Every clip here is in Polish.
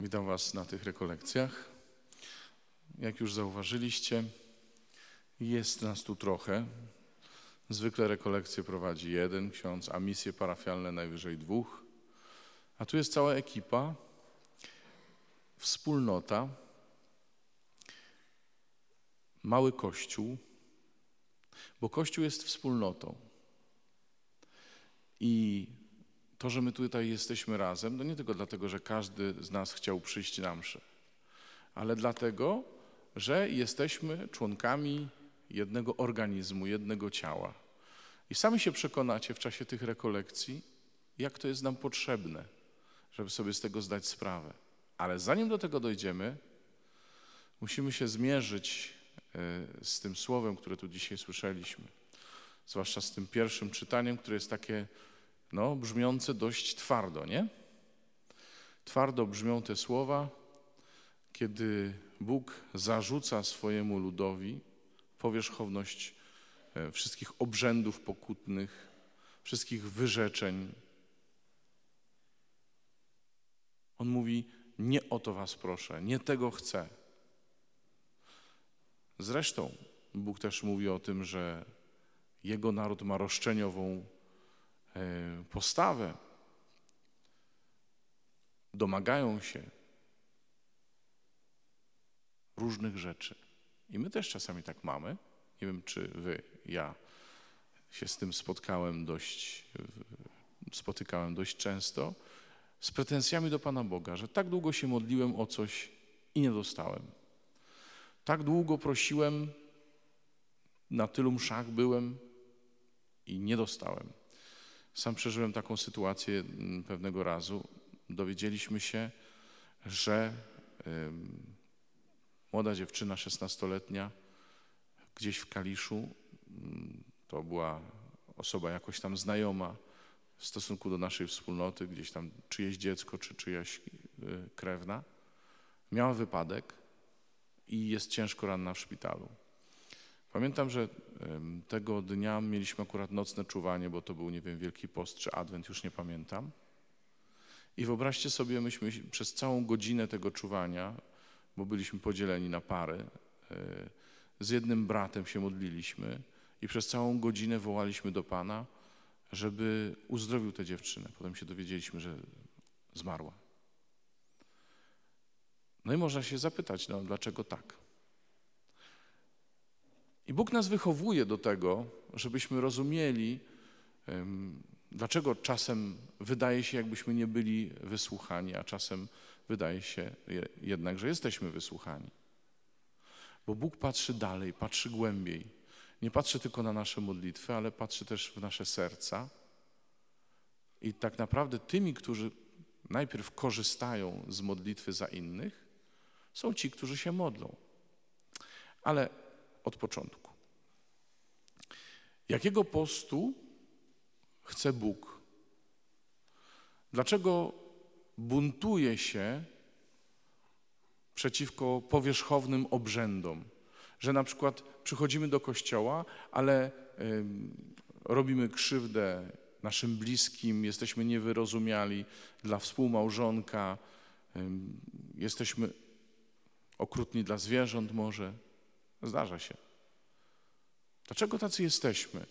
Witam Was na tych rekolekcjach. Jak już zauważyliście, jest nas tu trochę. Zwykle rekolekcje prowadzi jeden ksiądz, a misje parafialne najwyżej dwóch. A tu jest cała ekipa, wspólnota, mały kościół, bo kościół jest wspólnotą. I to, że my tutaj jesteśmy razem, to nie tylko dlatego, że każdy z nas chciał przyjść na mszę, ale dlatego, że jesteśmy członkami jednego organizmu, jednego ciała. I sami się przekonacie w czasie tych rekolekcji, jak to jest nam potrzebne, żeby sobie z tego zdać sprawę. Ale zanim do tego dojdziemy, musimy się zmierzyć e, z tym słowem, które tu dzisiaj słyszeliśmy. Zwłaszcza z tym pierwszym czytaniem, które jest takie no, brzmiące dość twardo, nie? Twardo brzmią te słowa, kiedy Bóg zarzuca swojemu ludowi powierzchowność e, wszystkich obrzędów pokutnych, wszystkich wyrzeczeń. On mówi: Nie o to was proszę, nie tego chcę. Zresztą Bóg też mówi o tym, że jego naród ma roszczeniową postawę, domagają się różnych rzeczy. I my też czasami tak mamy. Nie wiem, czy wy, ja się z tym spotkałem dość, spotykałem dość często, z pretensjami do Pana Boga, że tak długo się modliłem o coś i nie dostałem. Tak długo prosiłem, na tylu mszach byłem i nie dostałem. Sam przeżyłem taką sytuację mm, pewnego razu. Dowiedzieliśmy się, że młoda dziewczyna, szesnastoletnia, gdzieś w Kaliszu, mm, to była osoba jakoś tam znajoma w stosunku do naszej wspólnoty, gdzieś tam czyjeś dziecko czy czyjaś y, krewna, miała wypadek i jest ciężko ranna w szpitalu. Pamiętam, że tego dnia mieliśmy akurat nocne czuwanie, bo to był, nie wiem, Wielki Post czy Adwent, już nie pamiętam. I wyobraźcie sobie, myśmy przez całą godzinę tego czuwania, bo byliśmy podzieleni na pary, e, z jednym bratem się modliliśmy i przez całą godzinę wołaliśmy do Pana, żeby uzdrowił tę dziewczynę. Potem się dowiedzieliśmy, że zmarła. No i można się zapytać, no dlaczego tak? I Bóg nas wychowuje do tego, żebyśmy rozumieli, dlaczego czasem wydaje się, jakbyśmy nie byli wysłuchani, a czasem wydaje się jednak, że jesteśmy wysłuchani. Bo Bóg patrzy dalej, patrzy głębiej. Nie patrzy tylko na nasze modlitwy, ale patrzy też w nasze serca. I tak naprawdę tymi, którzy najpierw korzystają z modlitwy za innych, są ci, którzy się modlą. Ale od początku. Jakiego postu chce Bóg? Dlaczego buntuje się przeciwko powierzchownym obrzędom? Że na przykład przychodzimy do kościoła, ale y, robimy krzywdę naszym bliskim, jesteśmy niewyrozumiali dla współmałżonka, y, jesteśmy okrutni dla zwierząt może. Zdarza się. Dlaczego tacy jesteśmy?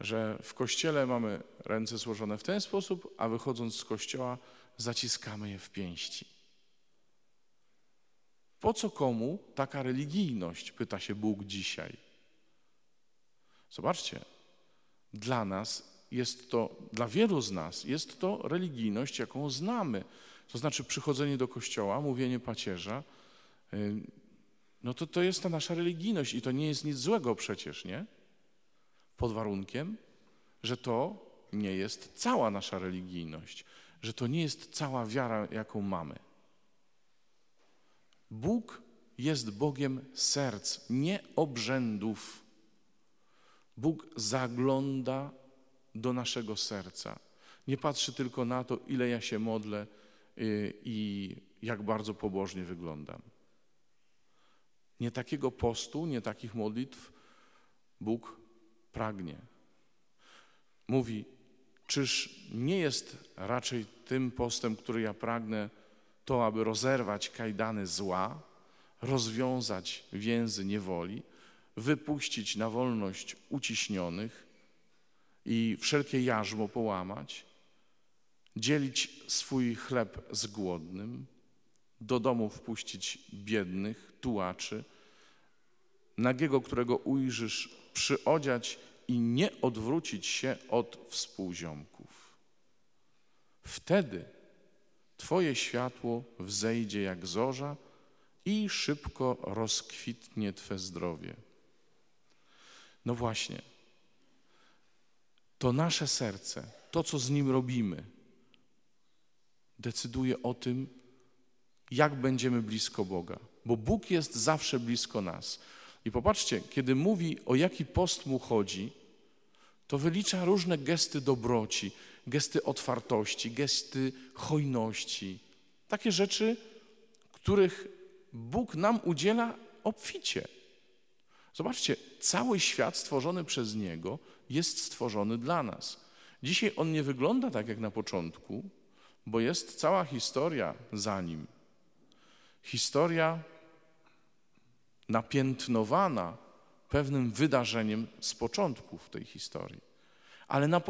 Że w kościele mamy ręce złożone w ten sposób, a wychodząc z kościoła zaciskamy je w pięści. Po co komu taka religijność, pyta się Bóg dzisiaj. Zobaczcie, dla nas jest to, dla wielu z nas jest to religijność, jaką znamy. To znaczy przychodzenie do kościoła, mówienie pacierza, y, no to to jest ta nasza religijność i to nie jest nic złego przecież, nie? Pod warunkiem, że to nie jest cała nasza religijność, że to nie jest cała wiara, jaką mamy. Bóg jest Bogiem serc, nie obrzędów. Bóg zagląda do naszego serca. Nie patrzy tylko na to, ile ja się modlę y, i jak bardzo pobożnie wyglądam. Nie takiego postu, nie takich modlitw Bóg pragnie. Mówi, czyż nie jest raczej tym postem, który ja pragnę, to, aby rozerwać kajdany zła, rozwiązać więzy niewoli, wypuścić na wolność uciśnionych i wszelkie jarzmo połamać, dzielić swój chleb z głodnym, do domu wpuścić biednych, tułaczy, nagiego, którego ujrzysz, przyodziać i nie odwrócić się od współziomków. Wtedy Twoje światło wzejdzie jak zorza i szybko rozkwitnie Twe zdrowie. No właśnie, to nasze serce, to co z nim robimy, decyduje o tym, jak będziemy blisko Boga, bo Bóg jest zawsze blisko nas. I popatrzcie, kiedy mówi, o jaki post mu chodzi, to wylicza różne gesty dobroci, gesty otwartości, gesty hojności. Takie rzeczy, których Bóg nam udziela obficie. Zobaczcie, cały świat stworzony przez Niego jest stworzony dla nas. Dzisiaj on nie wygląda tak jak na początku, bo jest cała historia za nim. Historia napiętnowana pewnym wydarzeniem z początków tej historii. Ale na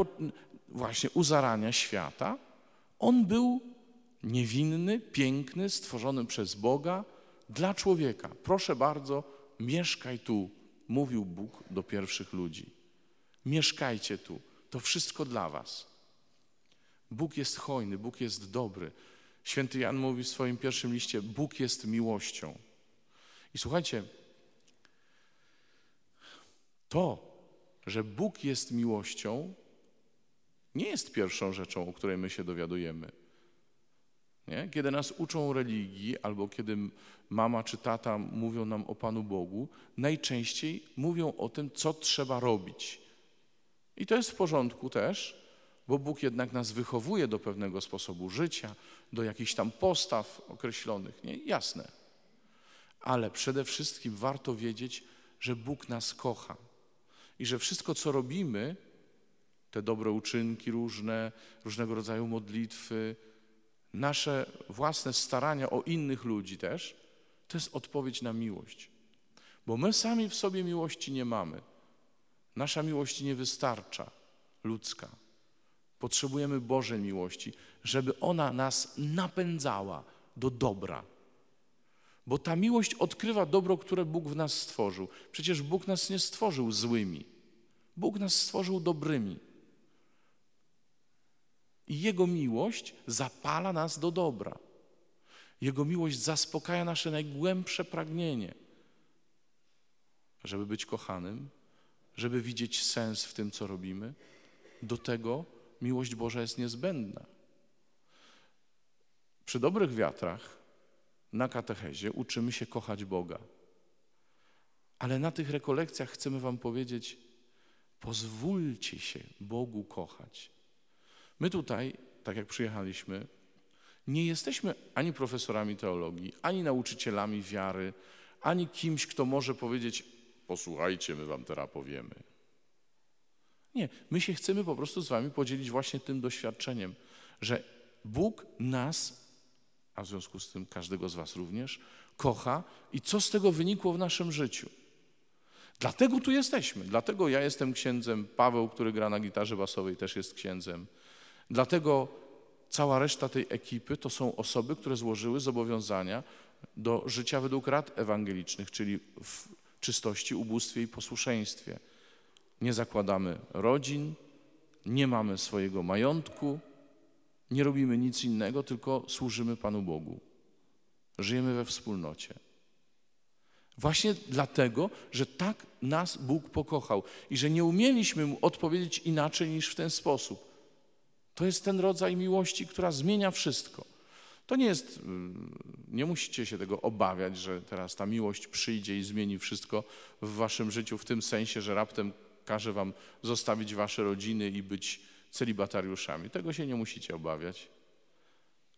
właśnie u zarania świata on był niewinny, piękny, stworzony przez Boga dla człowieka. Proszę bardzo, mieszkaj tu, mówił Bóg do pierwszych ludzi. Mieszkajcie tu, to wszystko dla was. Bóg jest hojny, Bóg jest dobry. Święty Jan mówi w swoim pierwszym liście: Bóg jest miłością. I słuchajcie, to, że Bóg jest miłością, nie jest pierwszą rzeczą, o której my się dowiadujemy. Nie? Kiedy nas uczą religii, albo kiedy mama czy tata mówią nam o Panu Bogu, najczęściej mówią o tym, co trzeba robić. I to jest w porządku też, bo Bóg jednak nas wychowuje do pewnego sposobu życia, do jakichś tam postaw określonych, nie? Jasne. Ale przede wszystkim warto wiedzieć, że Bóg nas kocha i że wszystko, co robimy, te dobre uczynki różne, różnego rodzaju modlitwy, nasze własne starania o innych ludzi też, to jest odpowiedź na miłość. Bo my sami w sobie miłości nie mamy. Nasza miłość nie wystarcza, ludzka. Potrzebujemy Bożej miłości, żeby ona nas napędzała do dobra. Bo ta miłość odkrywa dobro, które Bóg w nas stworzył. Przecież Bóg nas nie stworzył złymi. Bóg nas stworzył dobrymi. I Jego miłość zapala nas do dobra. Jego miłość zaspokaja nasze najgłębsze pragnienie, żeby być kochanym, żeby widzieć sens w tym, co robimy. Do tego miłość Boża jest niezbędna. Przy dobrych wiatrach na katechezie uczymy się kochać Boga. Ale na tych rekolekcjach chcemy Wam powiedzieć, pozwólcie się Bogu kochać. My tutaj, tak jak przyjechaliśmy, nie jesteśmy ani profesorami teologii, ani nauczycielami wiary, ani kimś, kto może powiedzieć: Posłuchajcie, my wam teraz powiemy. Nie, my się chcemy po prostu z wami podzielić właśnie tym doświadczeniem, że Bóg nas, a w związku z tym każdego z was również, kocha i co z tego wynikło w naszym życiu. Dlatego tu jesteśmy. Dlatego ja jestem księdzem. Paweł, który gra na gitarze basowej, też jest księdzem. Dlatego cała reszta tej ekipy to są osoby, które złożyły zobowiązania do życia według rad ewangelicznych, czyli w czystości, ubóstwie i posłuszeństwie. Nie zakładamy rodzin, nie mamy swojego majątku, nie robimy nic innego, tylko służymy Panu Bogu. Żyjemy we wspólnocie. Właśnie dlatego, że tak nas Bóg pokochał i że nie umieliśmy Mu odpowiedzieć inaczej niż w ten sposób. To jest ten rodzaj miłości, która zmienia wszystko. To nie jest, mm, nie musicie się tego obawiać, że teraz ta miłość przyjdzie i zmieni wszystko w waszym życiu, w tym sensie, że raptem każe wam zostawić wasze rodziny i być celibatariuszami. Tego się nie musicie obawiać.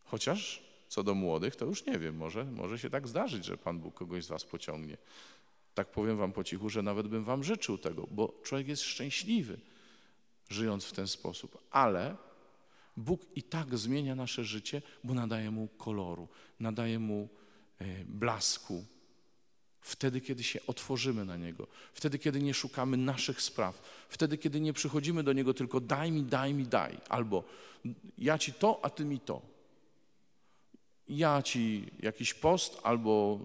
Chociaż co do młodych, to już nie wiem, może, może się tak zdarzyć, że Pan Bóg kogoś z was pociągnie. Tak powiem wam po cichu, że nawet bym wam życzył tego, bo człowiek jest szczęśliwy, żyjąc w ten sposób. Ale Bóg i tak zmienia nasze życie, bo nadaje mu koloru, nadaje mu e, blasku. Wtedy, kiedy się otworzymy na Niego, wtedy, kiedy nie szukamy naszych spraw, wtedy, kiedy nie przychodzimy do Niego tylko daj mi, daj mi, daj, albo ja Ci to, a Ty mi to. Ja Ci jakiś post, albo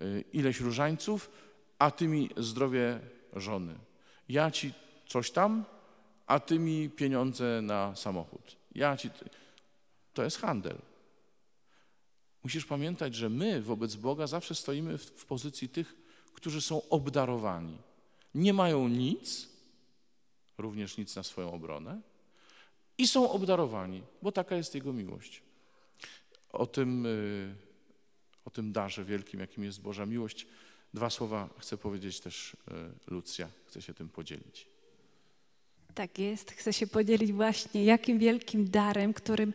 e, ileś różańców, a Ty mi zdrowie żony. Ja Ci coś tam, a Ty mi pieniądze na samochód. Ja Ci... To jest handel. Musisz pamiętać, że my wobec Boga zawsze stoimy w, w pozycji tych, którzy są obdarowani. Nie mają nic, również nic na swoją obronę, i są obdarowani, bo taka jest Jego miłość. O tym, y, o tym darze wielkim, jakim jest Boża miłość, dwa słowa chcę powiedzieć też y, Lucja, chcę się tym podzielić. Tak jest, chcę się podzielić właśnie, jakim wielkim darem, którym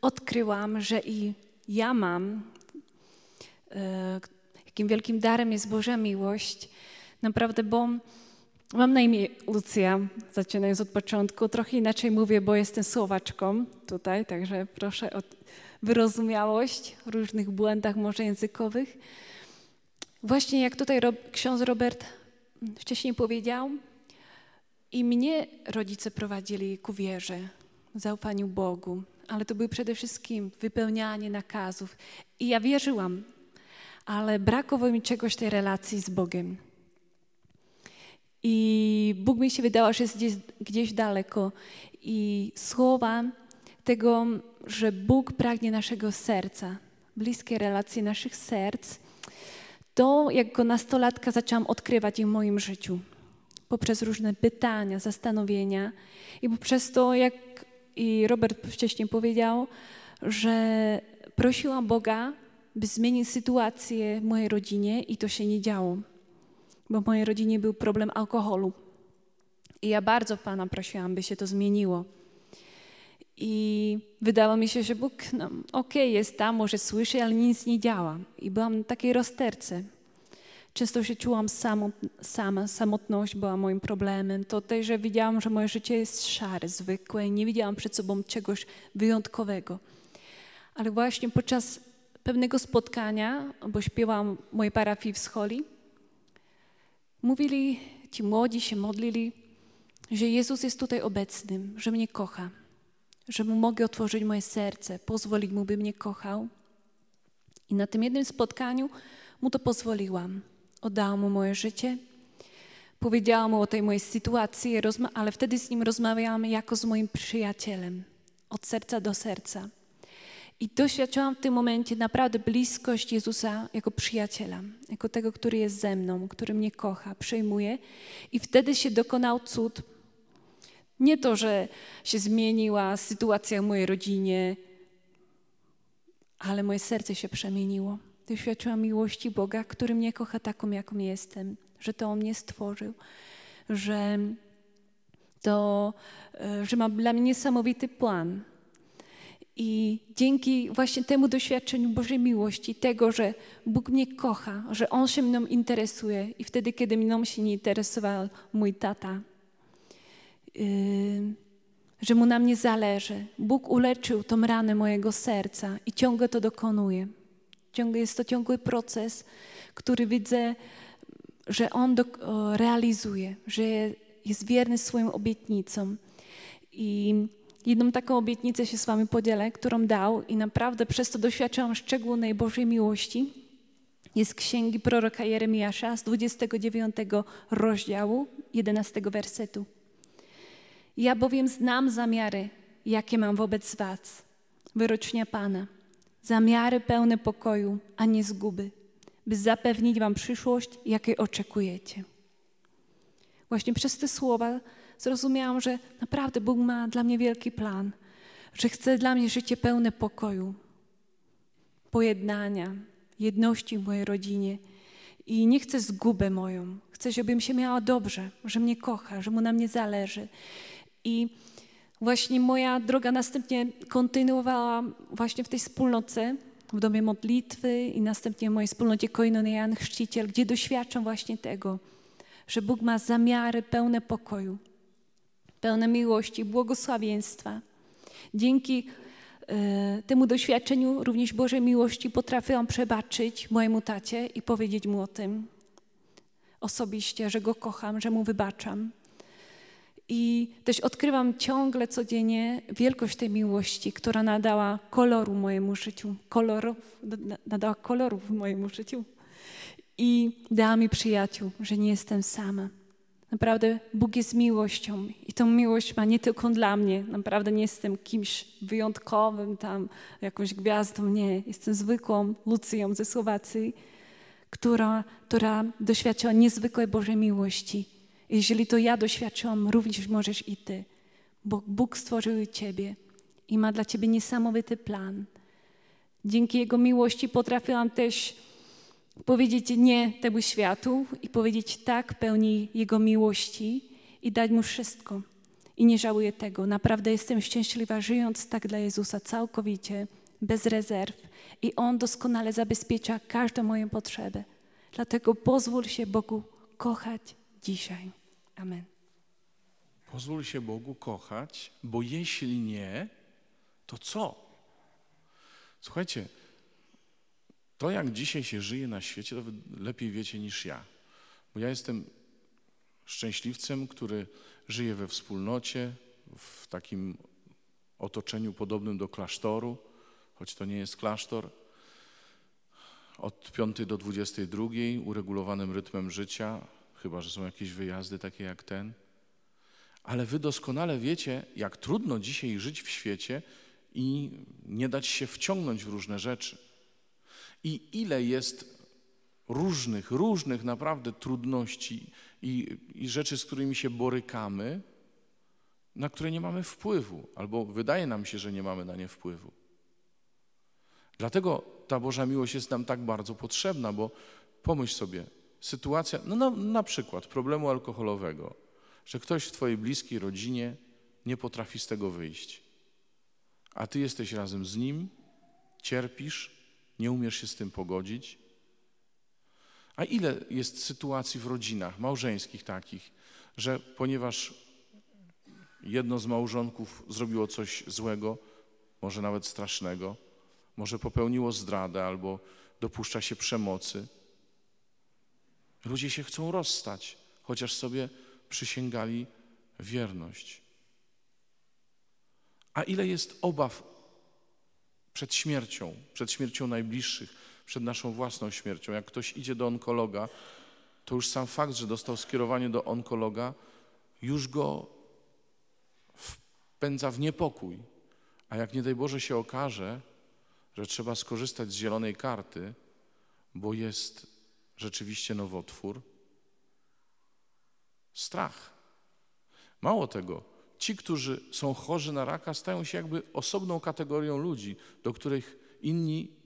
odkryłam, że i ja mam, e, jakim wielkim darem jest Boża miłość. Naprawdę, bo mam na imię Lucja, zaczynając od początku. Trochę inaczej mówię, bo jestem Słowaczką tutaj, także proszę o wyrozumiałość w różnych błędach może językowych. Właśnie jak tutaj ksiądz Robert wcześniej powiedział, i mnie rodzice prowadzili ku wierze, zaufaniu Bogu, ale to było przede wszystkim wypełnianie nakazów. I ja wierzyłam, ale brakowało mi czegoś tej relacji z Bogiem. I Bóg mi się wydawał, że jest gdzieś, gdzieś daleko. I słowa tego, że Bóg pragnie naszego serca, bliskie relacje naszych serc, to jako nastolatka zaczęłam odkrywać je w moim życiu. Poprzez różne pytania, zastanowienia i poprzez to, jak i Robert wcześniej powiedział, że prosiłam Boga, by zmienić sytuację w mojej rodzinie i to się nie działo, bo w mojej rodzinie był problem alkoholu. I ja bardzo Pana prosiłam, by się to zmieniło. I wydawało mi się, że Bóg, no, okej, okay, jest tam, może słyszy, ale nic nie działa. I byłam na takiej rozterce. Często się czułam sama, samotność była moim problemem. To też, że widziałam, że moje życie jest szare, zwykłe nie widziałam przed sobą czegoś wyjątkowego. Ale właśnie podczas pewnego spotkania, bo śpiewałam mojej parafii w Scholi, mówili, ci młodzi się modlili, że Jezus jest tutaj obecnym, że mnie kocha, że Mu mogę otworzyć moje serce, pozwolić Mu, by mnie kochał. I na tym jednym spotkaniu Mu to pozwoliłam. Oddałam mu moje życie. Powiedziałam mu o tej mojej sytuacji, ale wtedy z nim rozmawiałam jako z moim przyjacielem, od serca do serca. I doświadczyłam w tym momencie naprawdę bliskość Jezusa jako przyjaciela, jako tego, który jest ze mną, który mnie kocha, przejmuje. I wtedy się dokonał cud. Nie to, że się zmieniła sytuacja w mojej rodzinie, ale moje serce się przemieniło doświadczyłam miłości Boga, który mnie kocha taką, jaką jestem, że to On mnie stworzył, że, to, e, że ma dla mnie niesamowity plan. I dzięki właśnie temu doświadczeniu Bożej miłości, tego, że Bóg mnie kocha, że On się mną interesuje i wtedy, kiedy mną się nie interesował mój tata, yy, że Mu na mnie zależy. Bóg uleczył tą ranę mojego serca i ciągle to dokonuje jest to ciągły proces, który widzę, że On do, realizuje, że jest wierny swoim obietnicom. I jedną taką obietnicę się z Wami podzielę, którą dał i naprawdę przez to doświadczyłam szczególnej Bożej miłości. Jest księgi proroka Jeremiasza z 29 rozdziału, 11 wersetu. Ja bowiem znam zamiary, jakie mam wobec Was, wyrocznia Pana – zamiary pełne pokoju, a nie zguby, by zapewnić Wam przyszłość, jakiej oczekujecie. Właśnie przez te słowa zrozumiałam, że naprawdę Bóg ma dla mnie wielki plan, że chce dla mnie życie pełne pokoju, pojednania, jedności w mojej rodzinie i nie chcę zgubę moją. Chcę, żebym się miała dobrze, że mnie kocha, że mu na mnie zależy. I Właśnie moja droga następnie kontynuowała właśnie w tej wspólnocie, w domie modlitwy i następnie w mojej wspólnocie Koinonia Chrzciciel, gdzie doświadczam właśnie tego, że Bóg ma zamiary pełne pokoju, pełne miłości, błogosławieństwa. Dzięki e, temu doświadczeniu również Bożej miłości potrafiłam przebaczyć mojemu tacie i powiedzieć mu o tym osobiście, że go kocham, że mu wybaczam. I też odkrywam ciągle, codziennie wielkość tej miłości, która nadała koloru mojemu życiu, kolorów, nadała kolorów mojemu życiu i dała mi przyjaciół, że nie jestem sama. Naprawdę Bóg jest miłością i tą miłość ma nie tylko dla mnie. Naprawdę nie jestem kimś wyjątkowym, tam jakąś gwiazdą. Nie, jestem zwykłą Lucją ze Słowacji, która, która doświadczyła niezwykłej Bożej miłości. Jeżeli to ja doświadczyłam, również możesz i ty, bo Bóg stworzył ciebie i ma dla ciebie niesamowity plan. Dzięki Jego miłości potrafiłam też powiedzieć nie temu światu i powiedzieć tak pełni Jego miłości i dać Mu wszystko. I nie żałuję tego. Naprawdę jestem szczęśliwa, żyjąc tak dla Jezusa całkowicie, bez rezerw. I On doskonale zabezpiecza każdą moją potrzebę. Dlatego pozwól się Bogu kochać dzisiaj. Amen. Pozwól się Bogu kochać, bo jeśli nie, to co? Słuchajcie, to, jak dzisiaj się żyje na świecie, to wy lepiej wiecie niż ja. Bo ja jestem szczęśliwcem, który żyje we wspólnocie, w takim otoczeniu podobnym do klasztoru, choć to nie jest klasztor. Od 5 do 22, uregulowanym rytmem życia, chyba że są jakieś wyjazdy takie jak ten. Ale wy doskonale wiecie, jak trudno dzisiaj żyć w świecie i nie dać się wciągnąć w różne rzeczy. I ile jest różnych, różnych naprawdę trudności i, i rzeczy, z którymi się borykamy, na które nie mamy wpływu, albo wydaje nam się, że nie mamy na nie wpływu. Dlatego ta Boża miłość jest nam tak bardzo potrzebna, bo pomyśl sobie, sytuacja, no na, na przykład problemu alkoholowego, że ktoś w Twojej bliskiej rodzinie nie potrafi z tego wyjść, a Ty jesteś razem z nim, cierpisz, nie umiesz się z tym pogodzić? A ile jest sytuacji w rodzinach małżeńskich takich, że ponieważ jedno z małżonków zrobiło coś złego, może nawet strasznego, może popełniło zdradę albo dopuszcza się przemocy, ludzie się chcą rozstać, chociaż sobie przysięgali wierność. A ile jest obaw przed śmiercią, przed śmiercią najbliższych, przed naszą własną śmiercią. Jak ktoś idzie do onkologa, to już sam fakt, że dostał skierowanie do onkologa, już go wpędza w niepokój. A jak nie daj Boże się okaże, że trzeba skorzystać z zielonej karty, bo jest rzeczywiście nowotwór, strach. Mało tego, ci, którzy są chorzy na raka, stają się jakby osobną kategorią ludzi, do których inni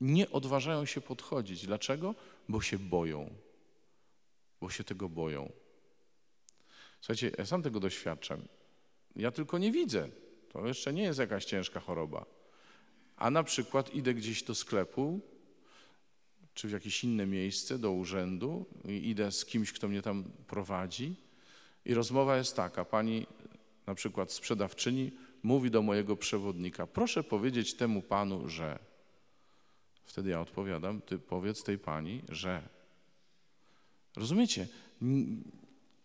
nie odważają się podchodzić. Dlaczego? Bo się boją. Bo się tego boją. Słuchajcie, ja sam tego doświadczam. Ja tylko nie widzę. To jeszcze nie jest jakaś ciężka choroba. A na przykład idę gdzieś do sklepu, czy w jakieś inne miejsce, do urzędu, idę z kimś, kto mnie tam prowadzi, i rozmowa jest taka: Pani na przykład sprzedawczyni mówi do mojego przewodnika, proszę powiedzieć temu panu, że. Wtedy ja odpowiadam, ty powiedz tej pani, że. Rozumiecie?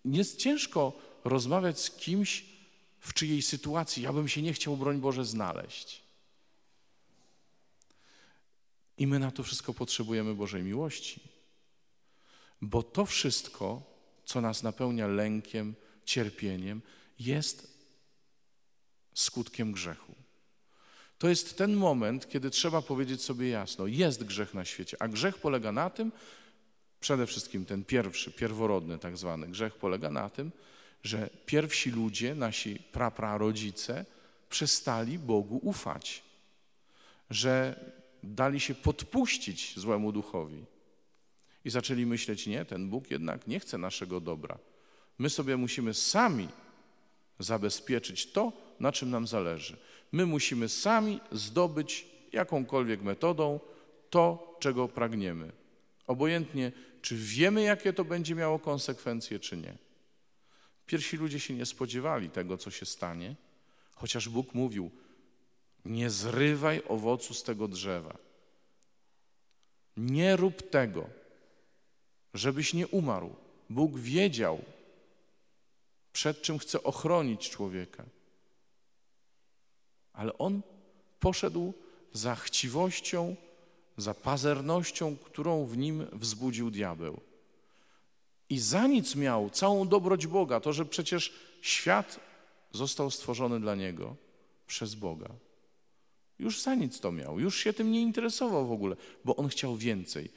Jest ciężko rozmawiać z kimś, w czyjej sytuacji ja bym się nie chciał, broń Boże, znaleźć. I my na to wszystko potrzebujemy Bożej miłości. Bo to wszystko, co nas napełnia lękiem, cierpieniem, jest skutkiem grzechu. To jest ten moment, kiedy trzeba powiedzieć sobie jasno: jest grzech na świecie, a grzech polega na tym, przede wszystkim ten pierwszy, pierworodny tak zwany grzech polega na tym, że pierwsi ludzie, nasi praprarodzice, przestali Bogu ufać, że dali się podpuścić złemu duchowi i zaczęli myśleć: Nie, ten Bóg jednak nie chce naszego dobra. My sobie musimy sami zabezpieczyć to, na czym nam zależy. My musimy sami zdobyć jakąkolwiek metodą to, czego pragniemy. Obojętnie, czy wiemy, jakie to będzie miało konsekwencje, czy nie. Pierwsi ludzie się nie spodziewali tego, co się stanie, chociaż Bóg mówił: Nie zrywaj owocu z tego drzewa. Nie rób tego, żebyś nie umarł. Bóg wiedział, przed czym chce ochronić człowieka. Ale on poszedł za chciwością, za pazernością, którą w nim wzbudził diabeł. I za nic miał całą dobroć Boga, to, że przecież świat został stworzony dla niego przez Boga. Już za nic to miał, już się tym nie interesował w ogóle, bo on chciał więcej.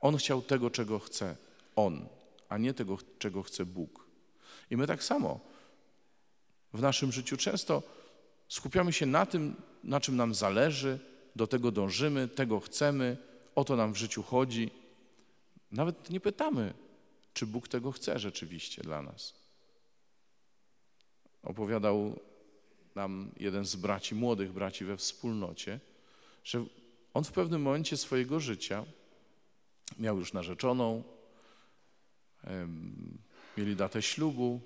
On chciał tego, czego chce on, a nie tego, czego chce Bóg. I my tak samo w naszym życiu często skupiamy się na tym, na czym nam zależy, do tego dążymy, tego chcemy, o to nam w życiu chodzi. Nawet nie pytamy, czy Bóg tego chce rzeczywiście dla nas. Opowiadał nam jeden z braci, młodych braci we wspólnocie, że on w pewnym momencie swojego życia miał już narzeczoną, mieli datę ślubu,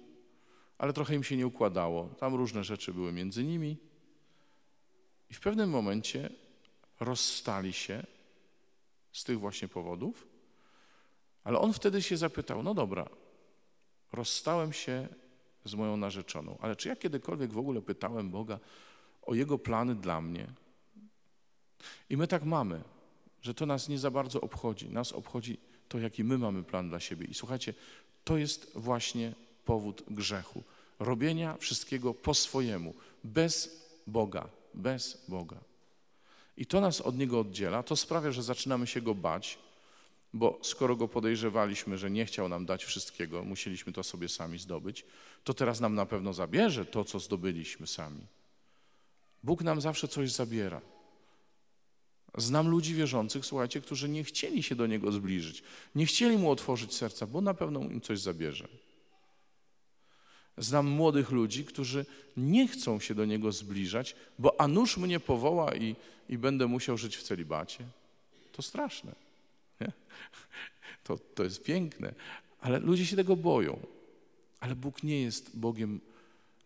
ale trochę im się nie układało. Tam różne rzeczy były między nimi. I w pewnym momencie rozstali się z tych właśnie powodów, ale on wtedy się zapytał: No dobra, rozstałem się z moją narzeczoną, ale czy ja kiedykolwiek w ogóle pytałem Boga o Jego plany dla mnie? I my tak mamy, że to nas nie za bardzo obchodzi. Nas obchodzi to, jaki my mamy plan dla siebie. I słuchajcie, to jest właśnie powód grzechu. Robienia wszystkiego po swojemu, bez Boga, bez Boga. I to nas od Niego oddziela, to sprawia, że zaczynamy się Go bać, bo skoro Go podejrzewaliśmy, że nie chciał nam dać wszystkiego, musieliśmy to sobie sami zdobyć, to teraz nam na pewno zabierze to, co zdobyliśmy sami. Bóg nam zawsze coś zabiera. Znam ludzi wierzących, słuchajcie, którzy nie chcieli się do Niego zbliżyć, nie chcieli Mu otworzyć serca, bo na pewno im coś zabierze. Znam młodych ludzi, którzy nie chcą się do Niego zbliżać, bo a nuż mnie powoła i, i będę musiał żyć w celibacie. To straszne. To, to jest piękne, ale ludzie się tego boją. Ale Bóg nie jest Bogiem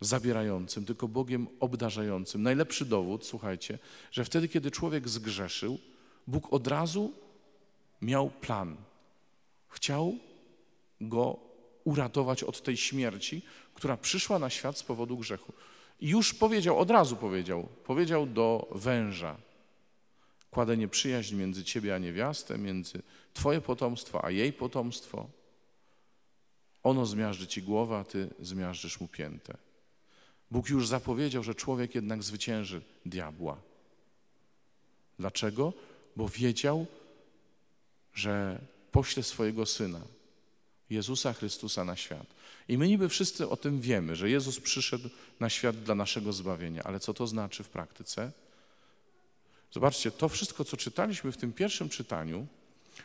zabierającym, tylko Bogiem obdarzającym. Najlepszy dowód, słuchajcie, że wtedy, kiedy człowiek zgrzeszył, Bóg od razu miał plan. Chciał go uratować od tej śmierci, która przyszła na świat z powodu grzechu. I już powiedział, od razu powiedział, powiedział do węża, kładę nieprzyjaźń między ciebie a niewiastę, między twoje potomstwo a jej potomstwo. Ono zmiażdży ci głowę, a ty zmiażdżysz mu piętę. Bóg już zapowiedział, że człowiek jednak zwycięży diabła. Dlaczego? Bo wiedział, że pośle swojego syna, Jezusa Chrystusa na świat. I my niby wszyscy o tym wiemy, że Jezus przyszedł na świat dla naszego zbawienia, ale co to znaczy w praktyce? Zobaczcie, to wszystko, co czytaliśmy w tym pierwszym czytaniu,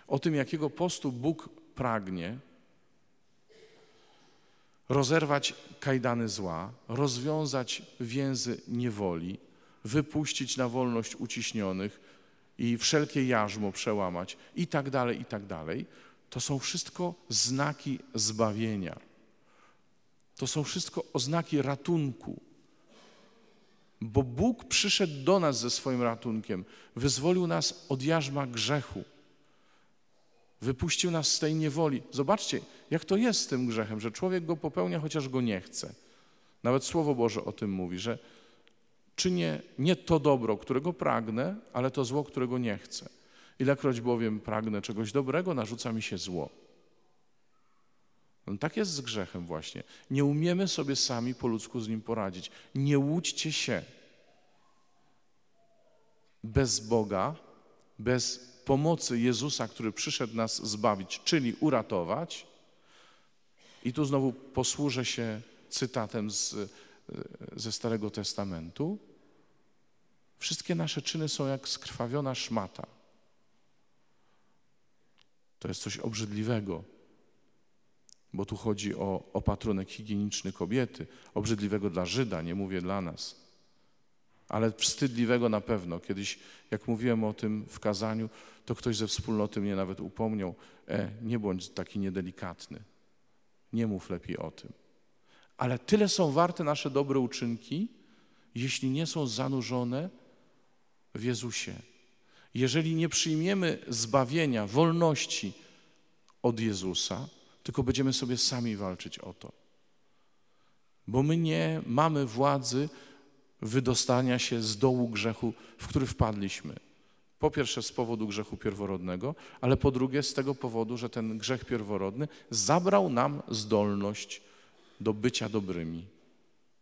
o tym, jakiego postu Bóg pragnie, rozerwać kajdany zła, rozwiązać więzy niewoli, wypuścić na wolność uciśnionych i wszelkie jarzmo przełamać i tak dalej, i tak dalej. To są wszystko znaki zbawienia. To są wszystko oznaki ratunku. Bo Bóg przyszedł do nas ze swoim ratunkiem, wyzwolił nas od jarzma grzechu, wypuścił nas z tej niewoli. Zobaczcie, jak to jest z tym grzechem, że człowiek go popełnia, chociaż go nie chce. Nawet Słowo Boże o tym mówi, że czynię nie to dobro, którego pragnę, ale to zło, którego nie chcę. Ilekroć bowiem pragnę czegoś dobrego, narzuca mi się zło. No tak jest z grzechem właśnie. Nie umiemy sobie sami po ludzku z nim poradzić. Nie łudźcie się. Bez Boga, bez pomocy Jezusa, który przyszedł nas zbawić, czyli uratować. I tu znowu posłużę się cytatem z, ze Starego Testamentu. Wszystkie nasze czyny są jak skrwawiona szmata. To jest coś obrzydliwego, bo tu chodzi o opatrunek higieniczny kobiety, obrzydliwego dla Żyda, nie mówię dla nas, ale wstydliwego na pewno. Kiedyś, jak mówiłem o tym w kazaniu, to ktoś ze wspólnoty mnie nawet upomniał, e, nie bądź taki niedelikatny, nie mów lepiej o tym. Ale tyle są warte nasze dobre uczynki, jeśli nie są zanurzone w Jezusie. Jeżeli nie przyjmiemy zbawienia, wolności od Jezusa, tylko będziemy sobie sami walczyć o to. Bo my nie mamy władzy wydostania się z dołu grzechu, w który wpadliśmy. Po pierwsze z powodu grzechu pierworodnego, ale po drugie z tego powodu, że ten grzech pierworodny zabrał nam zdolność do bycia dobrymi.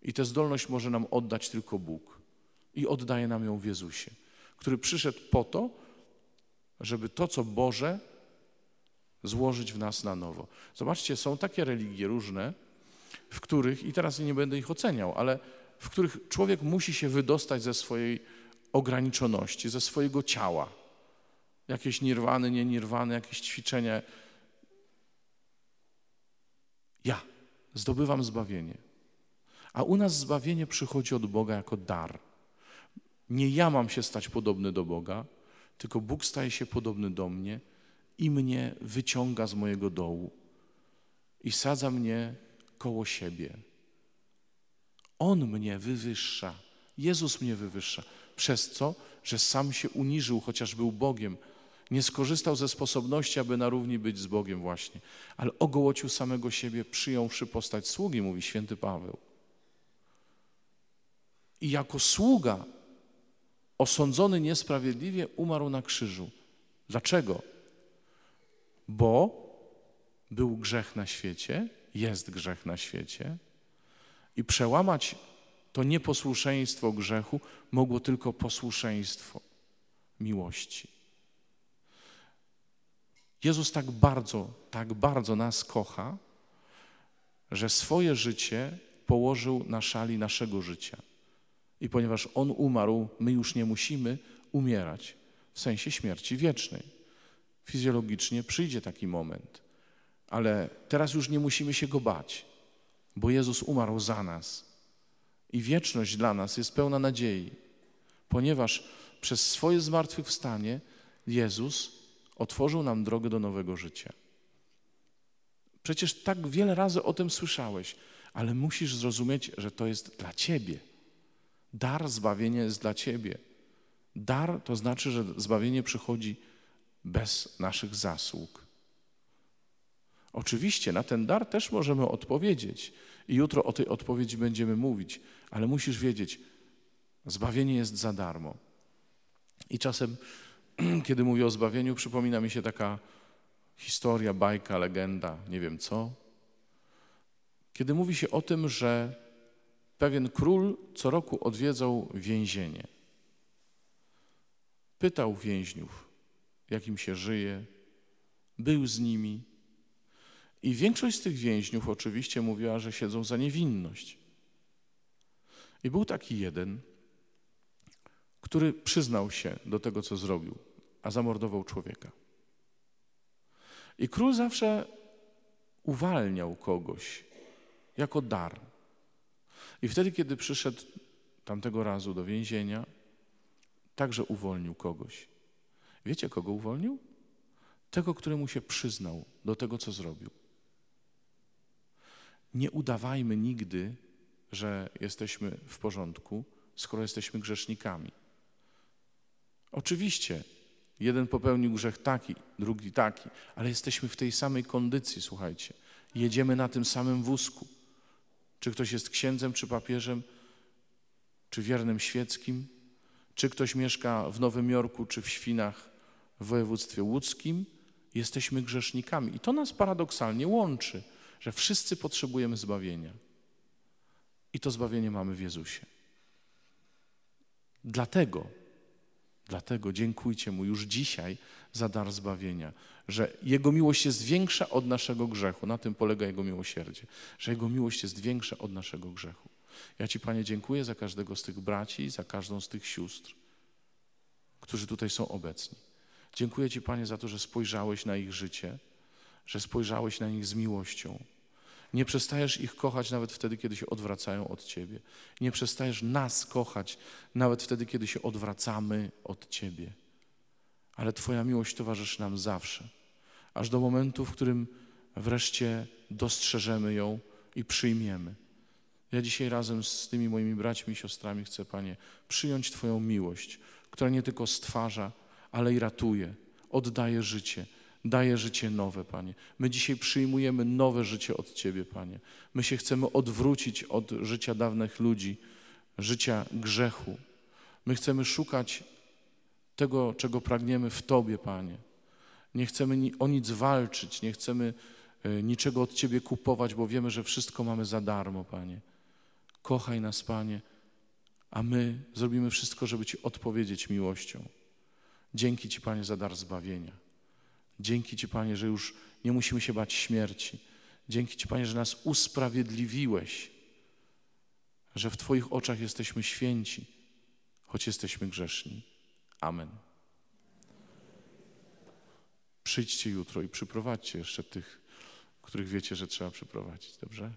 I tę zdolność może nam oddać tylko Bóg. I oddaje nam ją w Jezusie, który przyszedł po to, żeby to, co Boże, złożyć w nas na nowo. Zobaczcie, są takie religie różne, w których, i teraz nie będę ich oceniał, ale w których człowiek musi się wydostać ze swojej ograniczoności, ze swojego ciała. Jakieś nirwany, nie nirwany, jakieś ćwiczenia. Ja zdobywam zbawienie. A u nas zbawienie przychodzi od Boga jako dar. Nie ja mam się stać podobny do Boga, tylko Bóg staje się podobny do mnie i mnie wyciąga z mojego dołu i sadza mnie koło siebie. On mnie wywyższa. Jezus mnie wywyższa. Przez co? Że sam się uniżył, chociaż był Bogiem. Nie skorzystał ze sposobności, aby na równi być z Bogiem właśnie, ale ogołocił samego siebie, przyjąwszy postać sługi, mówi święty Paweł. I jako sługa osądzony niesprawiedliwie umarł na krzyżu. Dlaczego? Bo był grzech na świecie, jest grzech na świecie i przełamać to nieposłuszeństwo grzechu mogło tylko posłuszeństwo miłości. Jezus tak bardzo, tak bardzo nas kocha, że swoje życie położył na szali naszego życia. I ponieważ On umarł, my już nie musimy umierać w sensie śmierci wiecznej. Fizjologicznie przyjdzie taki moment, ale teraz już nie musimy się go bać, bo Jezus umarł za nas. I wieczność dla nas jest pełna nadziei, ponieważ przez swoje zmartwychwstanie Jezus otworzył nam drogę do nowego życia. Przecież tak wiele razy o tym słyszałeś, ale musisz zrozumieć, że to jest dla Ciebie. Dar zbawienia jest dla Ciebie. Dar to znaczy, że zbawienie przychodzi bez naszych zasług. Oczywiście na ten dar też możemy odpowiedzieć i jutro o tej odpowiedzi będziemy mówić, ale musisz wiedzieć, zbawienie jest za darmo. I czasem, kiedy mówię o zbawieniu, przypomina mi się taka historia, bajka, legenda, nie wiem co, kiedy mówi się o tym, że pewien król co roku odwiedzał więzienie. Pytał więźniów, jak im się żyje, był z nimi. I większość z tych więźniów oczywiście mówiła, że siedzą za niewinność. I był taki jeden, który przyznał się do tego, co zrobił, a zamordował człowieka. I król zawsze uwalniał kogoś jako dar. I wtedy, kiedy przyszedł tamtego razu do więzienia, także uwolnił kogoś. Wiecie, kogo uwolnił? Tego, któremu się przyznał do tego, co zrobił. Nie udawajmy nigdy, że jesteśmy w porządku, skoro jesteśmy grzesznikami. Oczywiście, jeden popełnił grzech taki, drugi taki, ale jesteśmy w tej samej kondycji, słuchajcie. Jedziemy na tym samym wózku. Czy ktoś jest księdzem, czy papieżem, czy wiernym świeckim, czy ktoś mieszka w Nowym Jorku, czy w Świnach w województwie łódzkim, jesteśmy grzesznikami. I to nas paradoksalnie łączy, że wszyscy potrzebujemy zbawienia. I to zbawienie mamy w Jezusie. Dlatego, dlatego dziękujcie Mu już dzisiaj za dar zbawienia, że Jego miłość jest większa od naszego grzechu. Na tym polega Jego miłosierdzie, że Jego miłość jest większa od naszego grzechu. Ja Ci, Panie, dziękuję za każdego z tych braci, za każdą z tych sióstr, którzy tutaj są obecni. Dziękuję Ci, Panie, za to, że spojrzałeś na ich życie, że spojrzałeś na nich z miłością. Nie przestajesz ich kochać nawet wtedy, kiedy się odwracają od Ciebie. Nie przestajesz nas kochać nawet wtedy, kiedy się odwracamy od Ciebie. Ale Twoja miłość towarzyszy nam zawsze, aż do momentu, w którym wreszcie dostrzeżemy ją i przyjmiemy. Ja dzisiaj razem z tymi moimi braćmi i siostrami chcę, Panie, przyjąć Twoją miłość, która nie tylko stwarza, ale i ratuje, oddaje życie, daje życie nowe, Panie. My dzisiaj przyjmujemy nowe życie od Ciebie, Panie. My się chcemy odwrócić od życia dawnych ludzi, życia grzechu. My chcemy szukać tego, czego pragniemy w Tobie, Panie. Nie chcemy o nic walczyć, nie chcemy y, niczego od Ciebie kupować, bo wiemy, że wszystko mamy za darmo, Panie. Kochaj nas, Panie, a my zrobimy wszystko, żeby Ci odpowiedzieć miłością. Dzięki Ci, Panie, za dar zbawienia. Dzięki Ci, Panie, że już nie musimy się bać śmierci. Dzięki Ci, Panie, że nas usprawiedliwiłeś, że w Twoich oczach jesteśmy święci, choć jesteśmy grzeszni. Amen. Przyjdźcie jutro i przyprowadźcie jeszcze tych, których wiecie, że trzeba przyprowadzić, dobrze?